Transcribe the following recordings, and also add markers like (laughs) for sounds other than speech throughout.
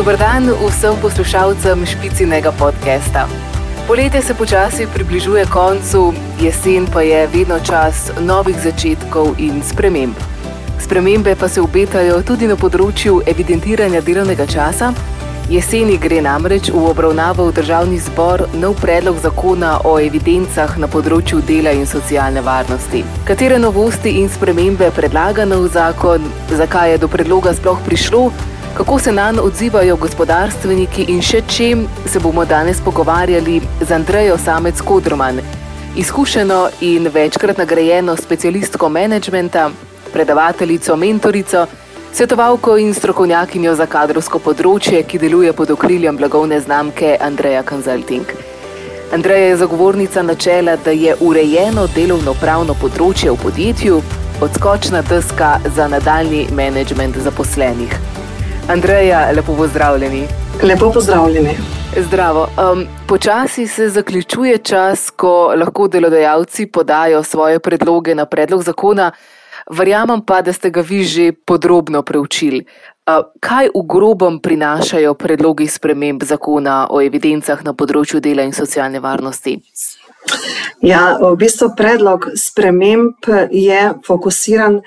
Dober dan vsem poslušalcem špicinega podcasta. Poletje se počasi približuje koncu, jesen pa je vedno čas novih začetkov in sprememb. Spremembe pa se obetajo tudi na področju evidentiranja delovnega časa. Jeseni gre namreč v obravnavo v državni zbor nov predlog zakona o evidencah na področju dela in socialne varnosti. Katere novosti in spremembe predlaga nov zakon, zakaj je do predloga sploh prišlo? Kako se na njo odzivajo gospodarstveniki in še čem se bomo danes pogovarjali z Andrejo Samec Kodroman, izkušeno in večkrat nagrajeno specialistko menedžmenta, predavateljico, mentorico, svetovalko in strokovnjakinjo za kadrovsko področje, ki deluje pod okriljem blagovne znamke Andreja Consulting. Andreja je zagovornica načela, da je urejeno delovno-pravno področje v podjetju odskočna deska za nadaljni menedžment zaposlenih. Andreja, lepo pozdravljeni. Lepo pozdravljeni. Zdravo. Um, počasi se zaključuje čas, ko lahko delodajalci podajo svoje predloge na predlog zakona. Verjamem pa, da ste ga vi že podrobno preučili. Uh, kaj v grobem prinašajo predlogi sprememb zakona o evidencah na področju dela in socialne varnosti? Ja, v bistvu predlog sprememb je fokusiran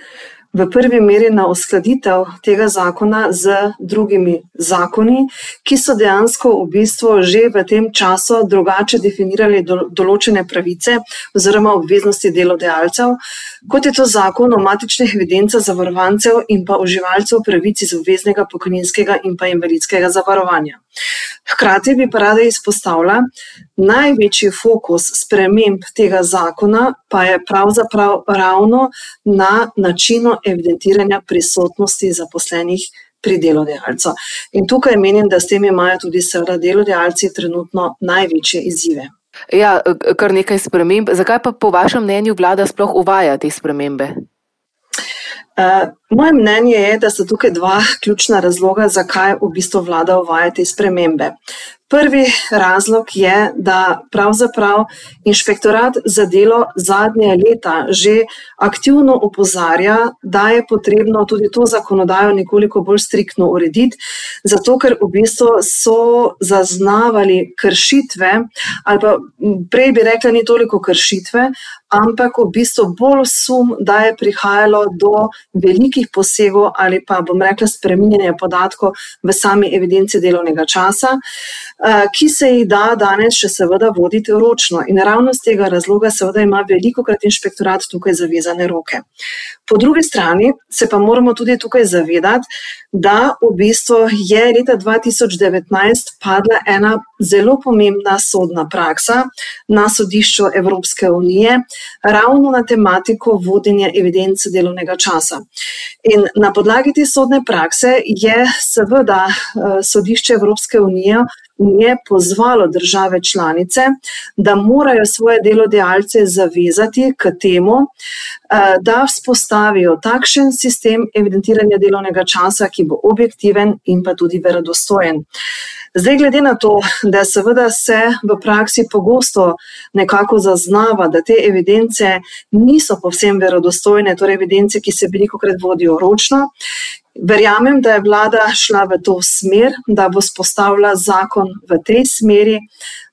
v prvi meri na uskladitev tega zakona z drugimi zakoni, ki so dejansko v bistvu že v tem času drugače definirali določene pravice oziroma obveznosti delodajalcev, kot je to zakon o matičnih evidencah zavarovancev in pa uživalcev pravic iz obveznega pokojninskega in pa invalidskega zavarovanja. Hkrati bi pa rada izpostavila, največji fokus sprememb tega zakona pa je pravzaprav ravno na načinu evidentiranja prisotnosti zaposlenih pri delodajalcu. In tukaj menim, da s tem imajo tudi seveda delodajalci trenutno največje izzive. Ja, kar nekaj sprememb. Zakaj pa po vašem mnenju vlada sploh uvaja te spremembe? Uh, moje mnenje je, da so tukaj dva ključna razloga, zakaj v bistvu vlada uvaja te spremembe. Prvi razlog je, da pravzaprav inšpektorat za delo zadnje leta že aktivno opozarja, da je potrebno tudi to zakonodajo nekoliko bolj striktno urediti, zato ker v bistvu so zaznavali kršitve, ali pa prej bi rekla, ni toliko kršitve, ampak v bistvu bolj sum, da je prihajalo do velikih posegov ali pa bom rekla spreminjanja podatkov v sami evidenci delovnega časa. Eh, ki se jih da danes še seveda voditi ročno. In ravno z tega razloga seveda ima veliko krat inšpektorat tukaj zavezane roke. Po drugi strani se pa moramo tudi tukaj zavedati, da v bistvu je leta 2019 padla ena zelo pomembna sodna praksa na sodišču Evropske unije, ravno na tematiko vodenja evidence delovnega časa. In na podlagi te sodne prakse je seveda eh, sodišče Evropske unije je pozvalo države članice, da morajo svoje delodajalce zavezati k temu, eh, da vzpostavijo takšen sistem evidentiranja delovnega časa, ki bo objektiven in pa tudi verodostojen. Zdaj, glede na to, da seveda se v praksi pogosto nekako zaznava, da te evidence niso povsem verodostojne, torej evidence, ki se veliko krat vodijo ročno, Verjamem, da je vlada šla v to smer, da bo spostavila zakon v tej smeri,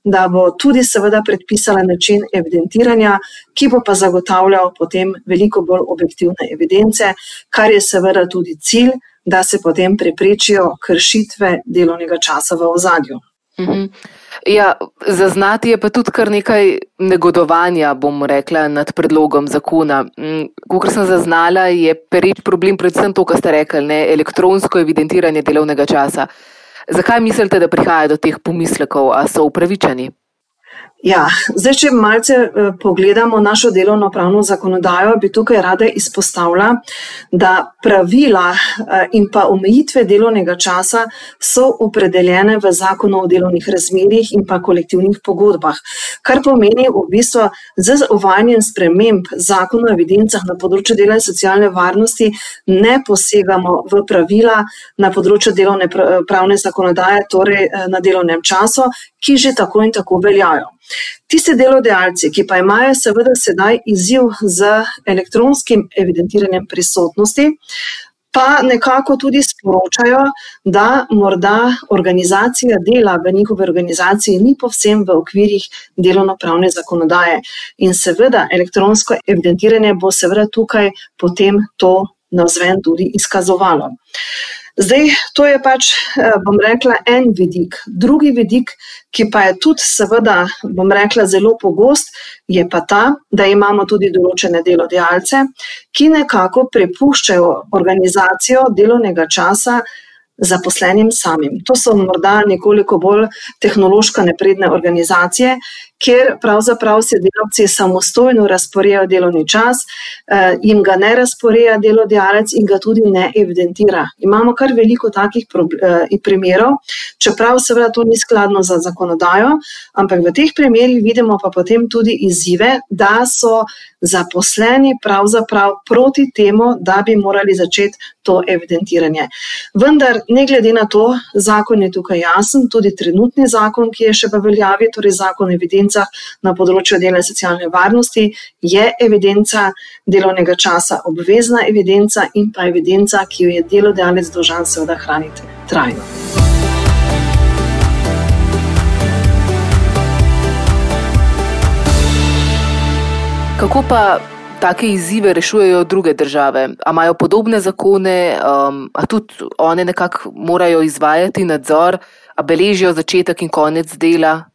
da bo tudi seveda predpisala način evidentiranja, ki bo pa zagotavljal potem veliko bolj objektivne evidence, kar je seveda tudi cilj, da se potem preprečijo kršitve delovnega časa v ozadju. Mhm. Ja, zaznati je pa tudi kar nekaj negodovanja, bom rekla, nad predlogom zakona. Mm, Kot sem zaznala, je pereč problem predvsem to, kar ste rekli, ne, elektronsko evidentiranje delovnega časa. Zakaj mislite, da prihaja do teh pomislekov, a so upravičeni? Ja, zdaj, če malce eh, pogledamo našo delovno pravno zakonodajo, bi tukaj rada izpostavila, da pravila eh, in pa omejitve delovnega časa so opredeljene v zakonu o delovnih razmerjih in pa kolektivnih pogodbah. Kar pomeni v bistvu z uvajanjem sprememb zakona o evidencah na področju dela in socialne varnosti ne posegamo v pravila na področju delovne pravne zakonodaje, torej eh, na delovnem času, ki že tako in tako veljajo. Tisti delodajalci, ki pa imajo seveda sedaj izziv z elektronskim evidentiranjem prisotnosti, pa nekako tudi sporočajo, da morda organizacija dela v njihovi organizaciji ni povsem v okvirih delovno-pravne zakonodaje. In seveda elektronsko evidentiranje bo seveda tukaj potem to navzven tudi izkazovalo. Zdaj, to je pač, eh, bom rekla, en vidik. Drugi vidik, ki pa je tudi, seveda, bom rekla, zelo pogost, je pa ta, da imamo tudi določene delodajalce, ki nekako prepuščajo organizacijo delovnega časa zaposlenim samim. To so morda nekoliko bolj tehnološko napredne organizacije, kjer pravzaprav se delavci samostojno razporejajo delovni čas, eh, jim ga ne razporeja delodajalec in ga tudi ne evidentira. Imamo kar veliko takih eh, primerov, čeprav seveda to ni skladno za zakonodajo, ampak v teh primerih vidimo pa potem tudi izzive, da so zaposleni pravzaprav proti temu, da bi morali začeti to evidentiranje. Vendar, ne glede na to, zakon je tukaj jasen, tudi trenutni zakon, ki je še v veljavi, torej zakon o evidencah na področju dela in socialne varnosti, je evidenca delovnega časa, obvezna evidenca in pa evidenca, ki jo je delodajalec dolžan seveda hraniti trajno. Kako pa take izzive rešujejo druge države? A imajo podobne zakone, um, a tudi one nekako morajo izvajati nadzor, a beležijo začetek in konec dela?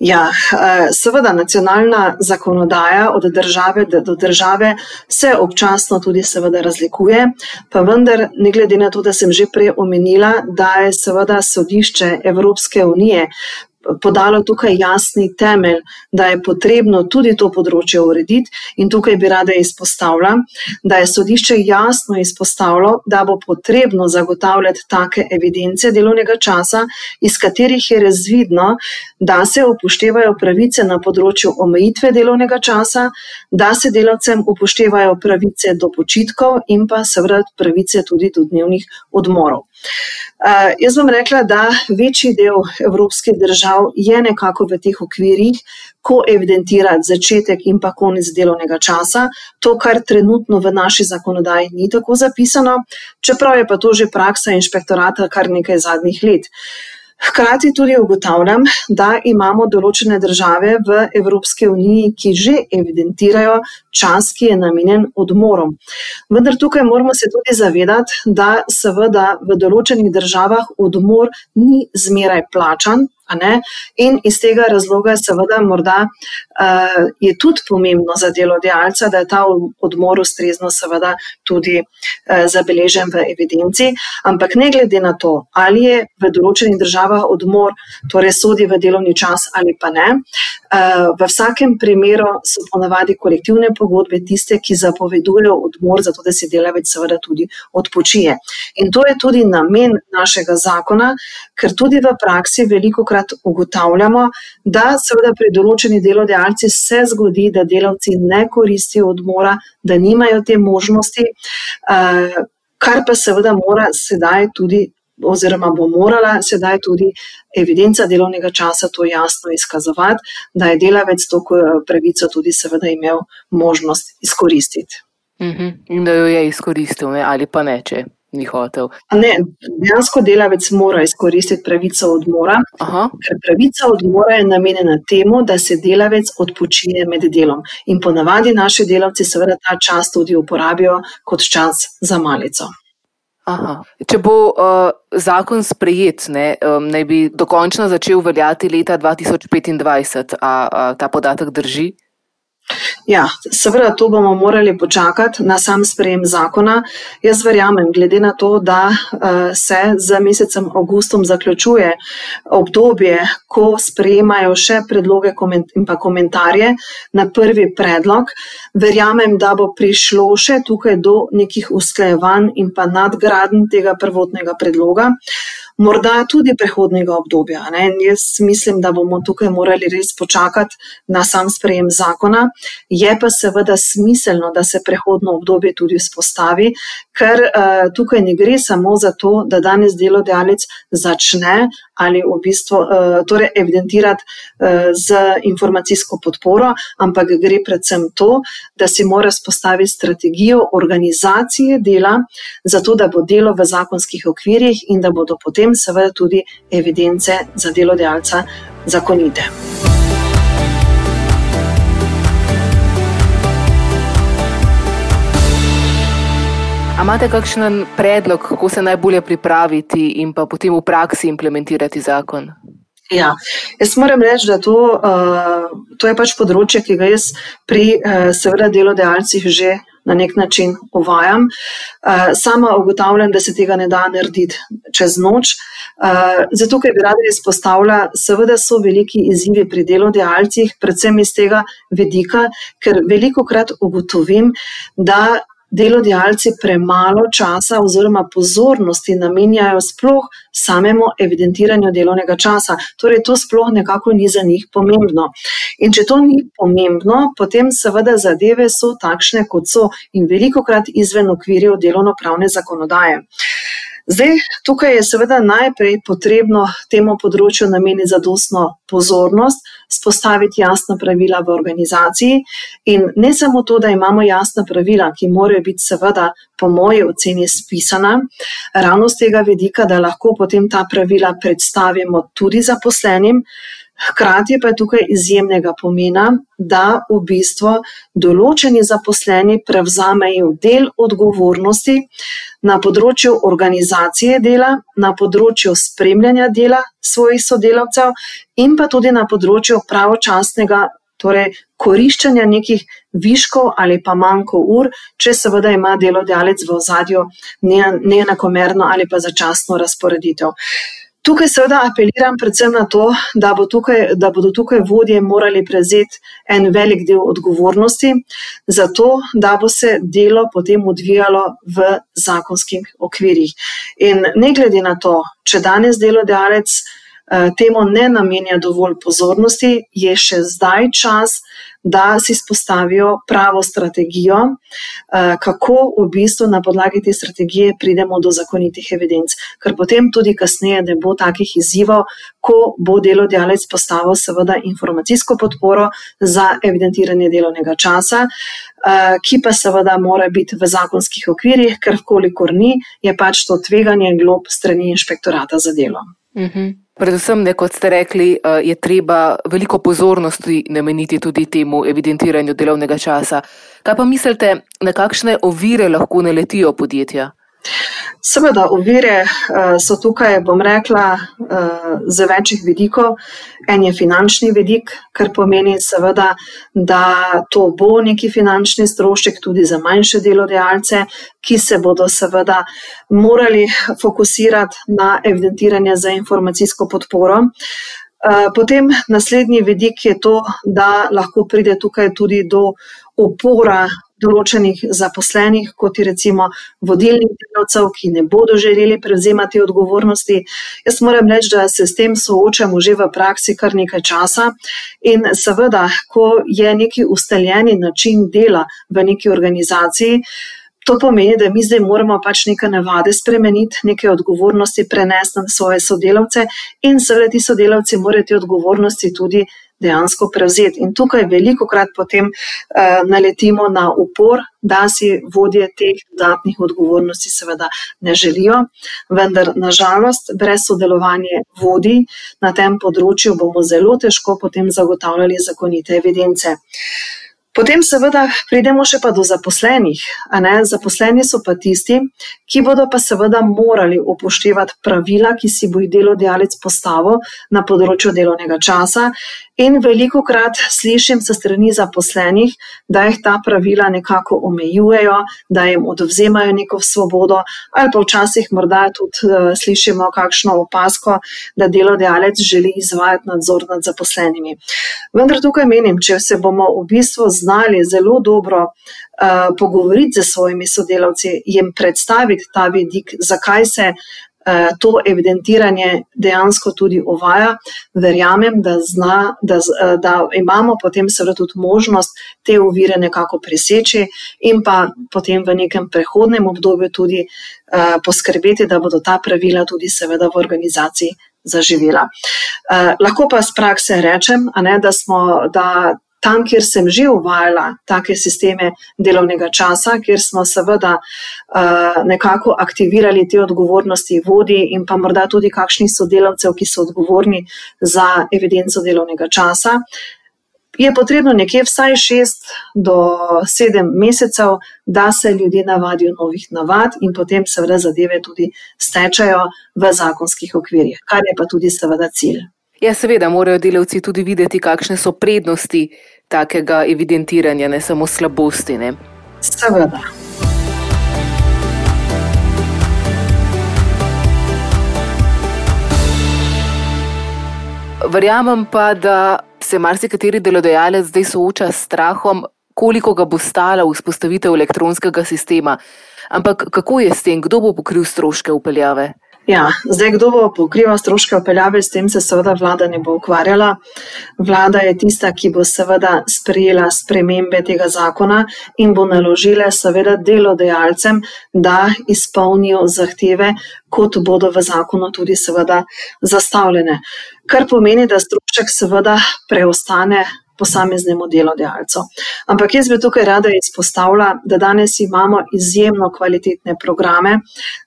Ja, eh, seveda, nacionalna zakonodaja od države do države se občasno tudi razlikuje, pa vendar, ne glede na to, da sem že prej omenila, da je seveda sodišče Evropske unije podalo tukaj jasni temelj, da je potrebno tudi to področje urediti. In tukaj bi rada izpostavila, da je sodišče jasno izpostavilo, da bo potrebno zagotavljati take evidence delovnega časa, iz katerih je razvidno, da se upoštevajo pravice na področju omejitve delovnega časa, da se delavcem upoštevajo pravice do počitkov in pa seveda pravice tudi do dnevnih odmorov. Uh, jaz bom rekla, da večji del evropskih držav je nekako v teh okvirih, ko evidentirati začetek in pa konec delovnega časa, to, kar trenutno v naši zakonodaji ni tako zapisano, čeprav je pa to že praksa inšpektorata kar nekaj zadnjih let. Uh, Hkrati tudi ugotavljam, da imamo določene države v Evropski uniji, ki že evidentirajo čas, ki je namenjen odmorom. Vendar tukaj moramo se tudi zavedati, da seveda v določenih državah odmor ni zmeraj plačan, In iz tega razloga, seveda, morda, uh, je tudi pomembno za delodajalca, da je ta odmor ustrezno, seveda, tudi uh, zabeležen v evidenci. Ampak ne glede na to, ali je v določenih državah odmor, torej sodi v delovni čas ali pa ne, uh, v vsakem primeru so ponavadi kolektivne pogodbe tiste, ki zapovedujejo odmor, zato da se delavec seveda tudi odpočije. In to je tudi namen našega zakona, ker tudi v praksi veliko krat večkrat ugotavljamo, da seveda pri določenih delodajalcih se zgodi, da delavci ne koristijo odmora, da nimajo te možnosti, eh, kar pa seveda mora sedaj tudi. Oziroma, bo morala sedaj tudi evidenca delovnega časa to jasno izkazovati, da je delavec to pravico tudi, seveda, imel možnost izkoristiti. Uh mhm. -huh. In da jo je izkoristil, ne? ali pa ne, če ni hotel. Ne, dejansko delavec mora izkoristiti pravico odmora, Aha. ker pravica odmora je namenjena temu, da se delavec odpočije med delom. In ponavadi naši delavci seveda ta čas tudi uporabijo kot čas za malico. Aha. Če bo uh, zakon sprejet, ne, um, naj bi dokončno začel veljati leta 2025, a, a ta podatek drži? Ja, seveda, to bomo morali počakati na sam sprejem zakona. Jaz verjamem, glede na to, da uh, se z mesecem avgustom zaključuje obdobje, ko sprejemajo še predloge in pa komentarje na prvi predlog, verjamem, da bo prišlo še tukaj do nekih usklajevanj in pa nadgraden tega prvotnega predloga. Morda tudi prehodnega obdobja. Ne? Jaz mislim, da bomo tukaj morali res počakati na sam sprejem zakona. Je pa seveda smiselno, da se prehodno obdobje tudi vzpostavi, ker uh, tukaj ne gre samo za to, da danes delodajalec začne ali v bistvu uh, torej evidentirati uh, z informacijsko podporo, ampak gre predvsem to, da si mora spostaviti strategijo organizacije dela, zato da bo delo v zakonskih okvirjih in da bodo potem seveda tudi evidence za delodajalca zakonite. Imate kakšen predlog, kako se najbolje pripraviti in pa potem v praksi implementirati zakon? Ja, jaz moram reči, da to, uh, to je pač področje, ki ga jaz pri uh, seveda delodajalcih že na nek način uvajam. Uh, sama ugotavljam, da se tega ne da narediti čez noč. Uh, zato, ker bi rada izpostavila, seveda so veliki izzivi pri delodajalcih, predvsem iz tega vedika, ker veliko krat ugotovim, da delodajalci premalo časa oziroma pozornosti namenjajo sploh samemu evidentiranju delovnega časa. Torej, to sploh nekako ni za njih pomembno. In če to ni pomembno, potem seveda zadeve so takšne, kot so in veliko krat izven okvirjev delovno-pravne zakonodaje. Zdaj, tukaj je seveda najprej potrebno temu področju nameniti zadostno pozornost, spostaviti jasna pravila v organizaciji in ne samo to, da imamo jasna pravila, ki morajo biti seveda po moji oceni spisana, ravno z tega vidika, da lahko potem ta pravila predstavimo tudi zaposlenim, Hkrati pa je tukaj izjemnega pomena, da v bistvu določeni zaposleni prevzamejo del odgovornosti na področju organizacije dela, na področju spremljanja dela svojih sodelavcev in pa tudi na področju pravočasnega. Torej, koriščenja nekih viškov ali pa manjko ur, če seveda ima delodajalec v ozadju neenakomerno ali pa začasno razporeditev. Tukaj seveda apeliram predvsem na to, da, bo tukaj, da bodo tukaj vodje morali prevzeti en velik del odgovornosti za to, da bo se delo potem odvijalo v zakonskih okvirjih. In ne glede na to, če danes delodajalec temu ne namenja dovolj pozornosti, je še zdaj čas, da si spostavijo pravo strategijo, eh, kako v bistvu na podlagi te strategije pridemo do zakonitih evidenc. Ker potem tudi kasneje ne bo takih izzivov, ko bo delodajalec postavil seveda informacijsko podporo za evidentiranje delovnega časa, eh, ki pa seveda mora biti v zakonskih okvirjih, ker kolikor ni, je pač to tveganje glob strani inšpektorata za delo. Mhm. Predvsem, ne, kot ste rekli, eh, je treba veliko pozornosti nameniti tudi temu evidentiranju delovnega časa. Kaj pa mislite, na kakšne ovire lahko naletijo podjetja? Seveda, ovire uh, so tukaj, bom rekla, uh, z večjih vidikov. En je finančni vidik, kar pomeni, seveda, da to bo neki finančni strošek tudi za manjše delodajalce, ki se bodo seveda morali fokusirati na evidentiranje za informacijsko podporo. Potem naslednji vidik je to, da lahko pride tukaj tudi do upora določenih zaposlenih, kot je recimo vodilnih delavcev, ki ne bodo želeli prevzemati odgovornosti. Jaz moram reči, da se s tem soočamo že v praksi kar nekaj časa in seveda, ko je neki ustaljeni način dela v neki organizaciji, To pomeni, da mi zdaj moramo pač neke navade spremeniti, neke odgovornosti prenesti na svoje sodelavce, in seveda ti sodelavci morajo te odgovornosti tudi dejansko prevzeti. In tukaj veliko krat potem uh, naletimo na upor, da si vodje teh dodatnih odgovornosti seveda ne želijo, vendar nažalost brez sodelovanja vodi na tem področju bomo zelo težko potem zagotavljali zakonite evidence. Potem, seveda, pridemo še pa do zaposlenih. Zaposleni so pa tisti, ki bodo pa seveda morali upoštevati pravila, ki si bo jih delodajalec postavil na področju delovnega časa. In veliko krat slišim se strani zaposlenih, da jih ta pravila nekako omejujejo, da jim odvzemajo neko svobodo, ali pa včasih morda tudi uh, slišimo kakšno opasko, da delodajalec želi izvajati nadzor nad zaposlenimi. Vendar tukaj menim, če se bomo v bistvu znali zelo dobro uh, pogovoriti z svojimi sodelavci, jim predstaviti ta vidik, zakaj se to evidentiranje dejansko tudi uvaja. Verjamem, da, zna, da, da imamo potem seveda tudi možnost te ovire nekako preseči in pa potem v nekem prehodnem obdobju tudi poskrbeti, da bodo ta pravila tudi seveda v organizaciji zaživela. Lahko pa z prakse rečem, ne, da smo. Da tam, kjer sem že uvajala take sisteme delovnega časa, kjer smo seveda uh, nekako aktivirali te odgovornosti vodi in pa morda tudi kakšnih sodelavcev, ki so odgovorni za evidenco delovnega časa. Je potrebno nekje vsaj šest do sedem mesecev, da se ljudje navadijo novih navad in potem seveda zadeve tudi stečajo v zakonskih okvirjih, kar je pa tudi seveda cilj. Ja, seveda morajo delavci tudi videti, kakšne so prednosti takega evidentiranja, ne samo slabosti. Ne? Seveda. Verjamem pa, da se marsikateri delodajalec zdaj sooča s strahom, koliko ga bo stala vzpostavitev elektronskega sistema. Ampak kako je s tem, kdo bo pokril stroške upeljave? Ja, zdaj, kdo bo pokrival stroške upeljave, s tem se seveda vlada ne bo ukvarjala. Vlada je tista, ki bo seveda sprejela spremembe tega zakona in bo naložila seveda delodajalcem, da izpolnijo zahteve, kot bodo v zakonu tudi seveda zastavljene. Kar pomeni, da strošek seveda preostane posameznemu delodajalcu. Ampak jaz bi tukaj rada izpostavila, da danes imamo izjemno kvalitetne programe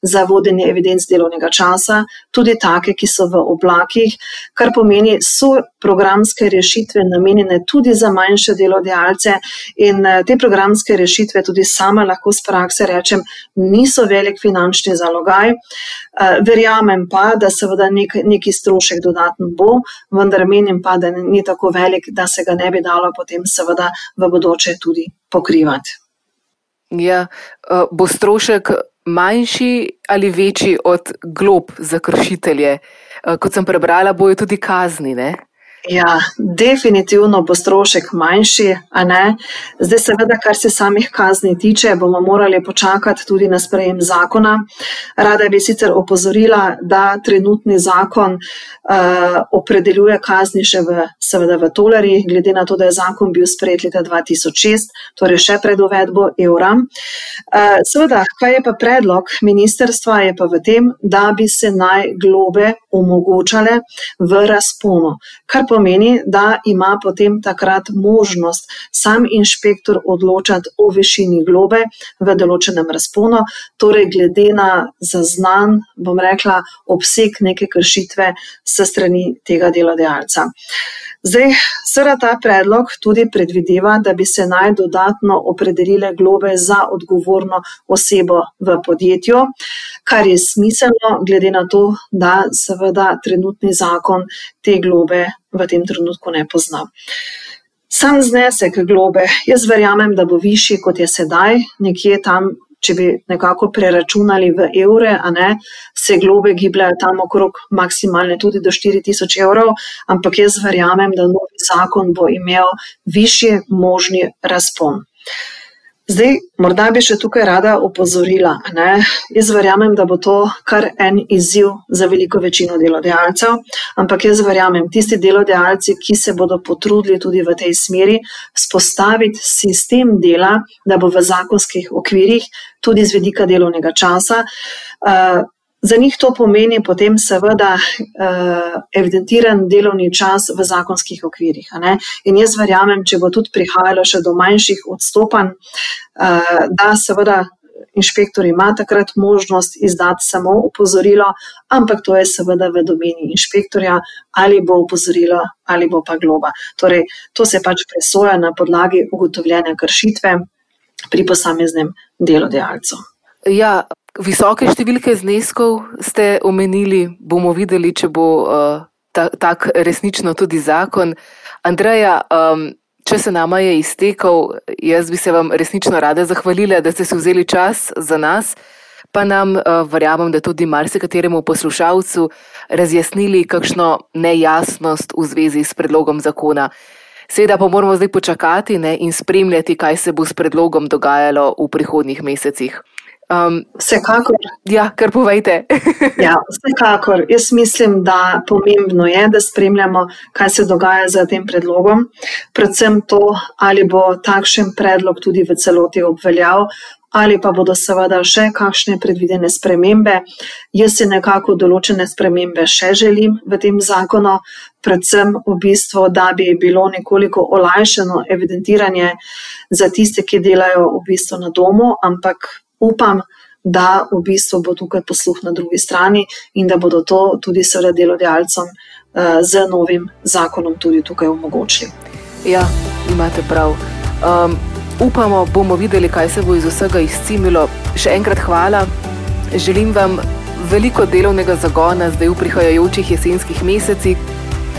za vodenje evidenc delovnega časa, tudi take, ki so v oblakih, kar pomeni, so programske rešitve namenjene tudi za manjše delodajalce in eh, te programske rešitve tudi sama lahko z prakse rečem, niso velik finančni zalogaj. Eh, verjamem pa, da seveda nek, neki strošek dodatno bo, vendar menim pa, da ni tako velik, da se ga ne bi dalo potem seveda v bodoče tudi pokrivati. Ja, eh, bo strošek manjši ali večji od glob za kršitelje? Kot sem prebrala, bojo tudi kazni. Ne? Ja, definitivno bo strošek manjši. Zdaj, seveda, kar se samih kazni tiče, bomo morali počakati tudi na sprejem zakona. Rada bi sicer opozorila, da trenutni zakon uh, opredeljuje kazni še v, seveda, v tolerji, glede na to, da je zakon bil sprejet leta 2006, torej še pred uvedbo evra. Uh, seveda, kaj je pa predlog ministerstva, je pa v tem, da bi se naj globe omogočale v razponu pomeni, da ima potem takrat možnost sam inšpektor odločati o višini globe v določenem razponu, torej glede na zaznan, bom rekla, obseg neke kršitve se strani tega delodajalca. Zdaj, seveda ta predlog tudi predvideva, da bi se naj dodatno opredelile globe za odgovorno osebo v podjetju, kar je smiselno, glede na to, da seveda trenutni zakon te globe v tem trenutku ne pozna. Sam znesek globe, jaz verjamem, da bo višji kot je sedaj, nekje tam če bi nekako preračunali v evre, ne, se globe gibljajo tam okrog maksimalne tudi do 4000 evrov, ampak jaz verjamem, da novi zakon bo imel višji možni razpon. Zdaj, morda bi še tukaj rada opozorila. Ne? Jaz verjamem, da bo to kar en izziv za veliko večino delodajalcev, ampak jaz verjamem, tisti delodajalci, ki se bodo potrudili tudi v tej smeri, spostaviti sistem dela, da bo v zakonskih okvirih, tudi z vedika delovnega časa. Uh, Za njih to pomeni potem seveda uh, evidentiran delovni čas v zakonskih okvirih. In jaz verjamem, če bo tudi prihajalo še do manjših odstopanj, uh, da seveda inšpektor ima takrat možnost izdati samo upozorilo, ampak to je seveda v domeni inšpektorja, ali bo upozorilo ali bo pa globa. Torej, to se pač presoja na podlagi ugotovljene kršitve pri posameznem delodajalcu. Ja, Visoke številke zneskov ste omenili, bomo videli, če bo uh, ta, tak resnično tudi zakon. Andreja, um, če se nama je iztekel, jaz bi se vam resnično rada zahvalila, da ste si vzeli čas za nas, pa nam, uh, verjamem, da tudi marsikateremu poslušalcu razjasnili kakšno nejasnost v zvezi s predlogom zakona. Seveda pa moramo zdaj počakati ne, in spremljati, kaj se bo s predlogom dogajalo v prihodnjih mesecih. Um, vsekakor. Ja, kar povejte. (laughs) ja, vsekakor. Jaz mislim, da pomembno je, da spremljamo, kaj se dogaja z tem predlogom. Predvsem to, ali bo takšen predlog tudi v celoti obveljal, ali pa bodo seveda še kakšne predvidene spremembe. Jaz si nekako določene spremembe še želim v tem zakonu, predvsem v bistvu, da bi bilo nekoliko olajšano evidentiranje za tiste, ki delajo v bistvu na domu, ampak upam, da v bistvu bo tukaj posluh na drugi strani in da bodo to tudi seveda delodajalcem uh, z novim zakonom tudi tukaj omogočili. Ja, imate prav. Um, upamo, bomo videli, kaj se bo iz vsega izcimilo. Še enkrat hvala. Želim vam veliko delovnega zagona zdaj v prihajajočih jesenskih mesecih.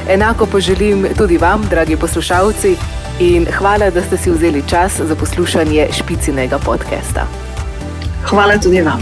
Enako pa želim tudi vam, dragi poslušalci, in hvala, da ste si vzeli čas za poslušanje špicinega podcasta. Hvala tudi vam.